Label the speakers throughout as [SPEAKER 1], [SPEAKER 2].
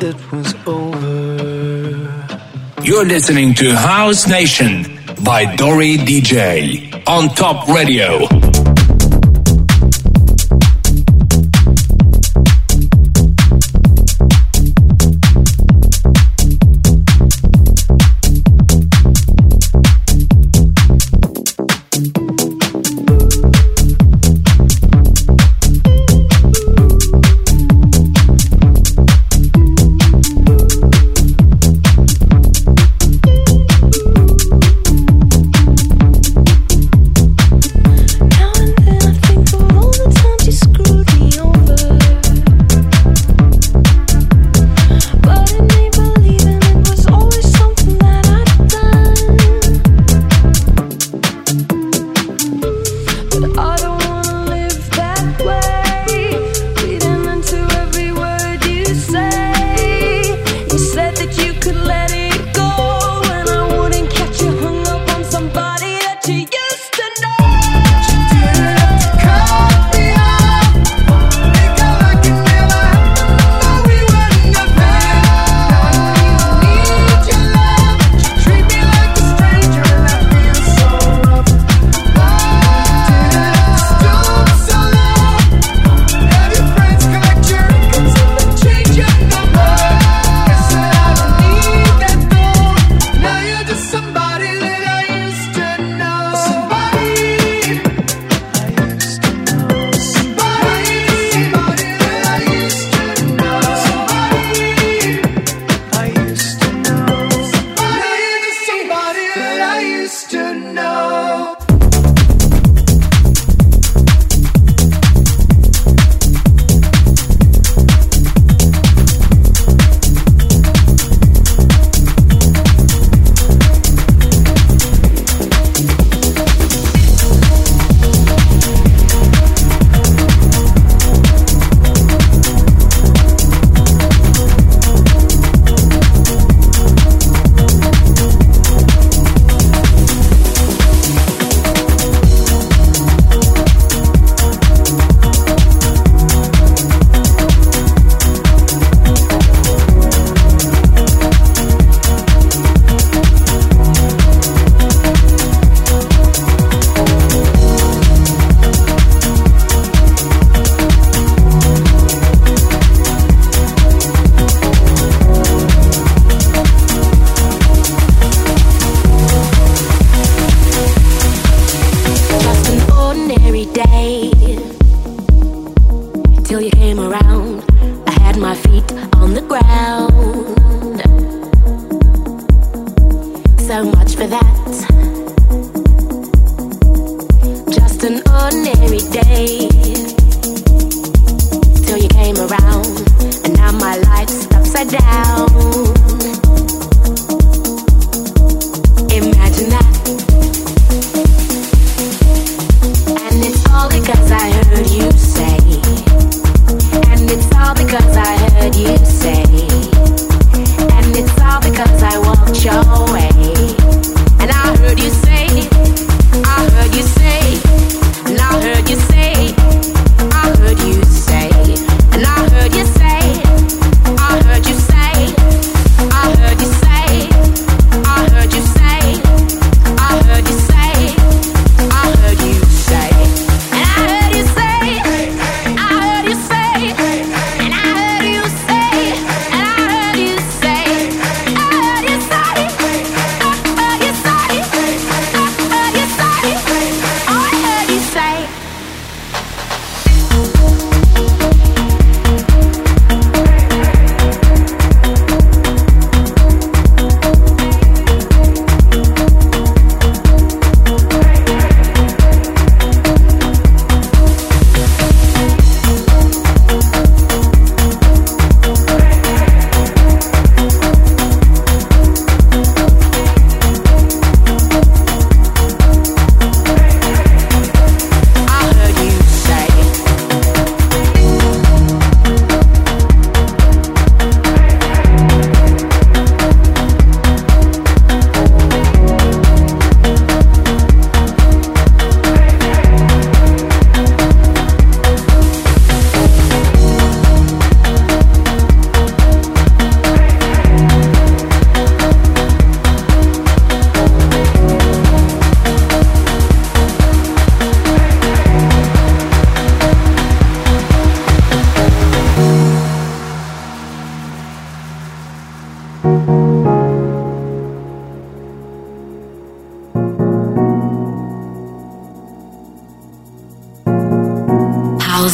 [SPEAKER 1] that was over.
[SPEAKER 2] You're listening to House Nation by Dori DJ on Top Radio.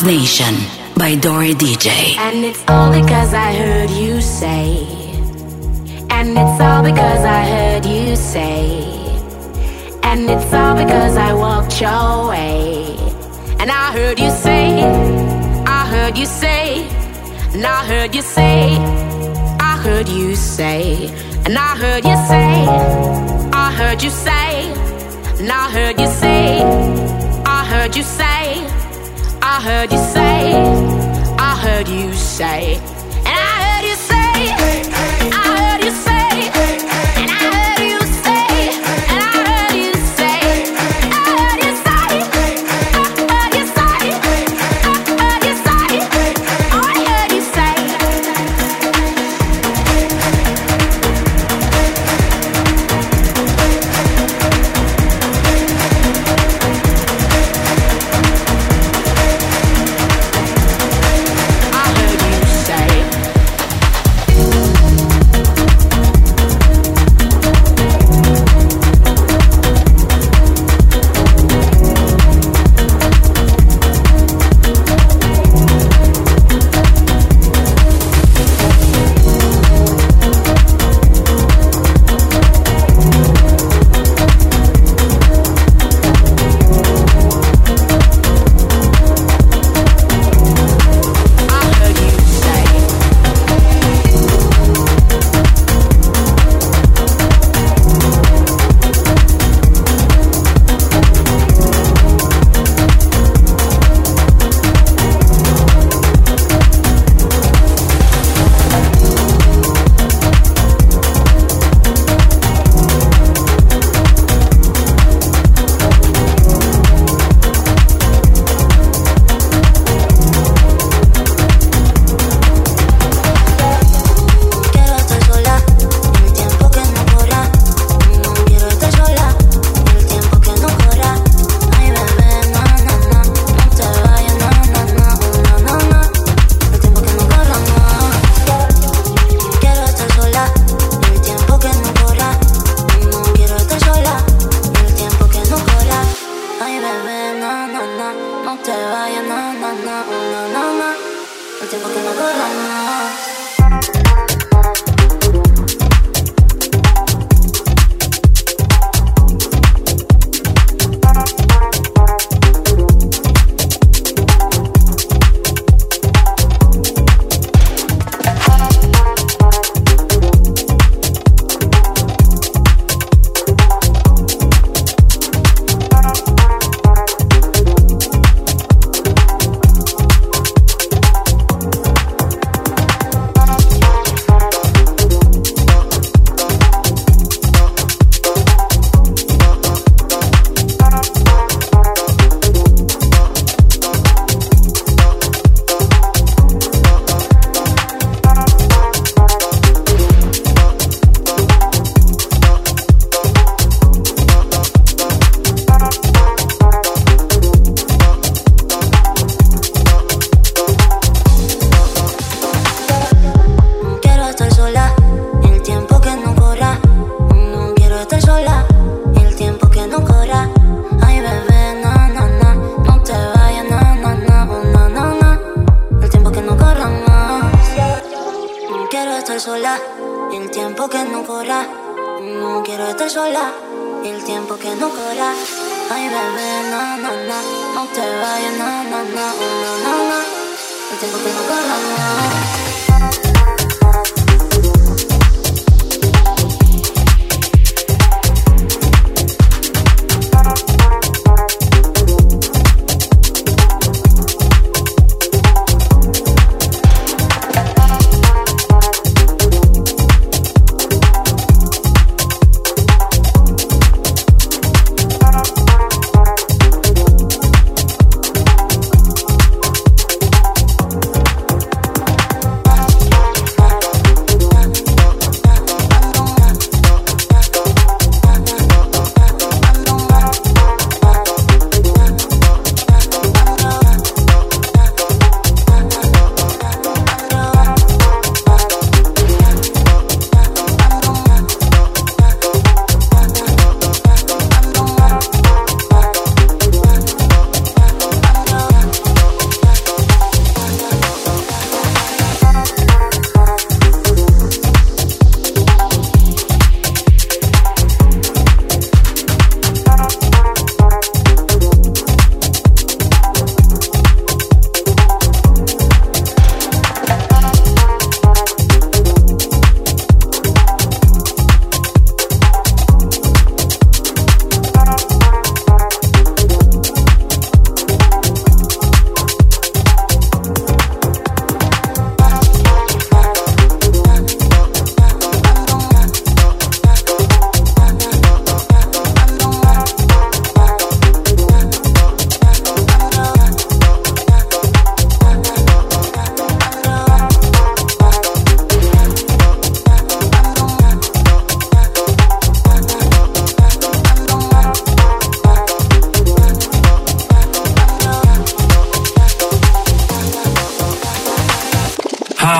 [SPEAKER 3] Nation by Dori DJ.
[SPEAKER 4] And it's all because I heard you say. And it's all because I heard you say. And it's all because I walked your way. And I heard you say, I heard you say, and I heard you say, I heard you say, and I heard you say, I heard you say, and I heard you say, I heard you say. I heard you say, I heard you say, tengo.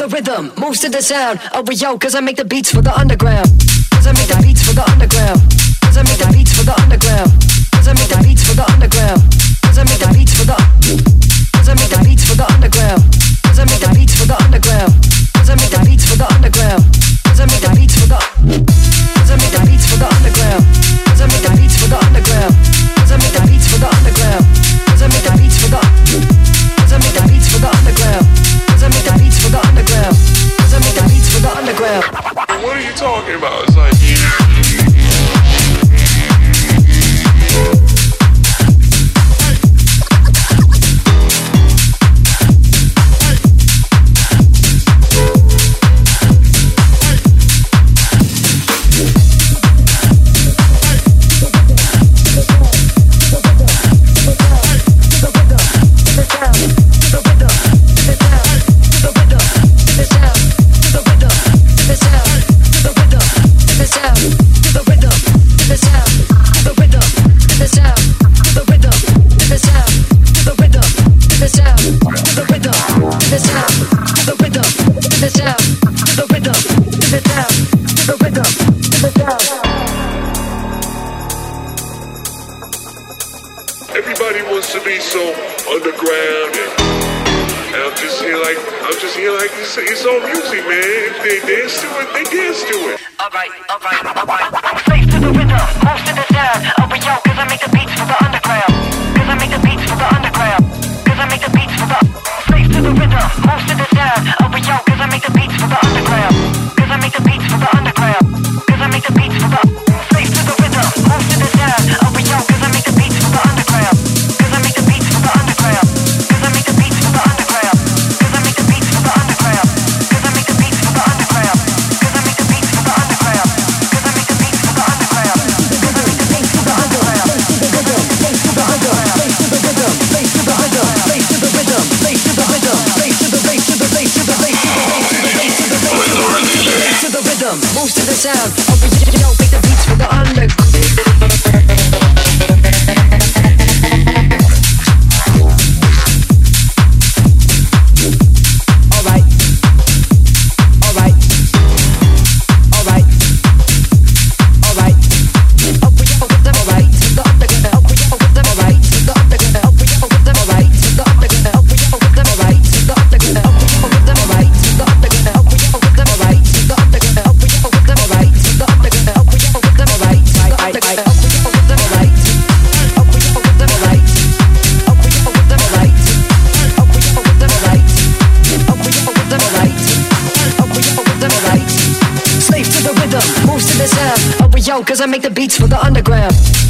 [SPEAKER 5] The rhythm, most of the sound. Oh, A yo, cause I make the beats for the underground. Cause I make the beats for the underground. Cause I make the beats for the underground. Everybody wants to be so underground and, and I'm just here like I'm just here like it's, it's all music, man. If they dance to it, they dance to it. Alright, alright, alright. I'm Face to the rhythm, most of the sound. Oh, but yo, cause I make the beats for the underground. Cause I make the beats for the underground. Cause I make the beats for the Face to the rhythm, most of the sound. Oh, but yo, cause I make the beats for the underground. Cause I make the beats for the underground. Cause I make the beats for the sound. Cause I make the beats for the underground.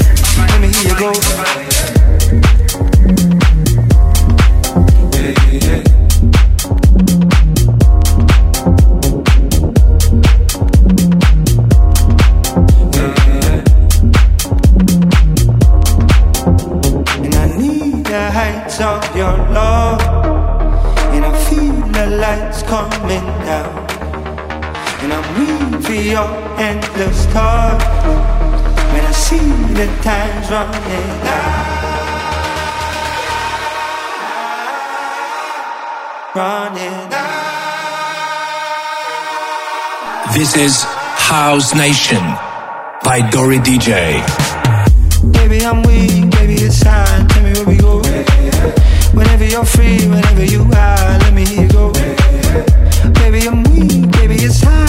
[SPEAKER 5] Let
[SPEAKER 6] me hear you go.
[SPEAKER 1] Yeah, yeah. of your love And I feel the lights coming down And I'm weaving your endless touch
[SPEAKER 7] this is House Nation by Dori DJ.
[SPEAKER 8] Baby, I'm weak, baby, it's time. Tell me where we go. Whenever you're free, whenever you are, let me hear you go. Baby, I'm weak, baby, it's time.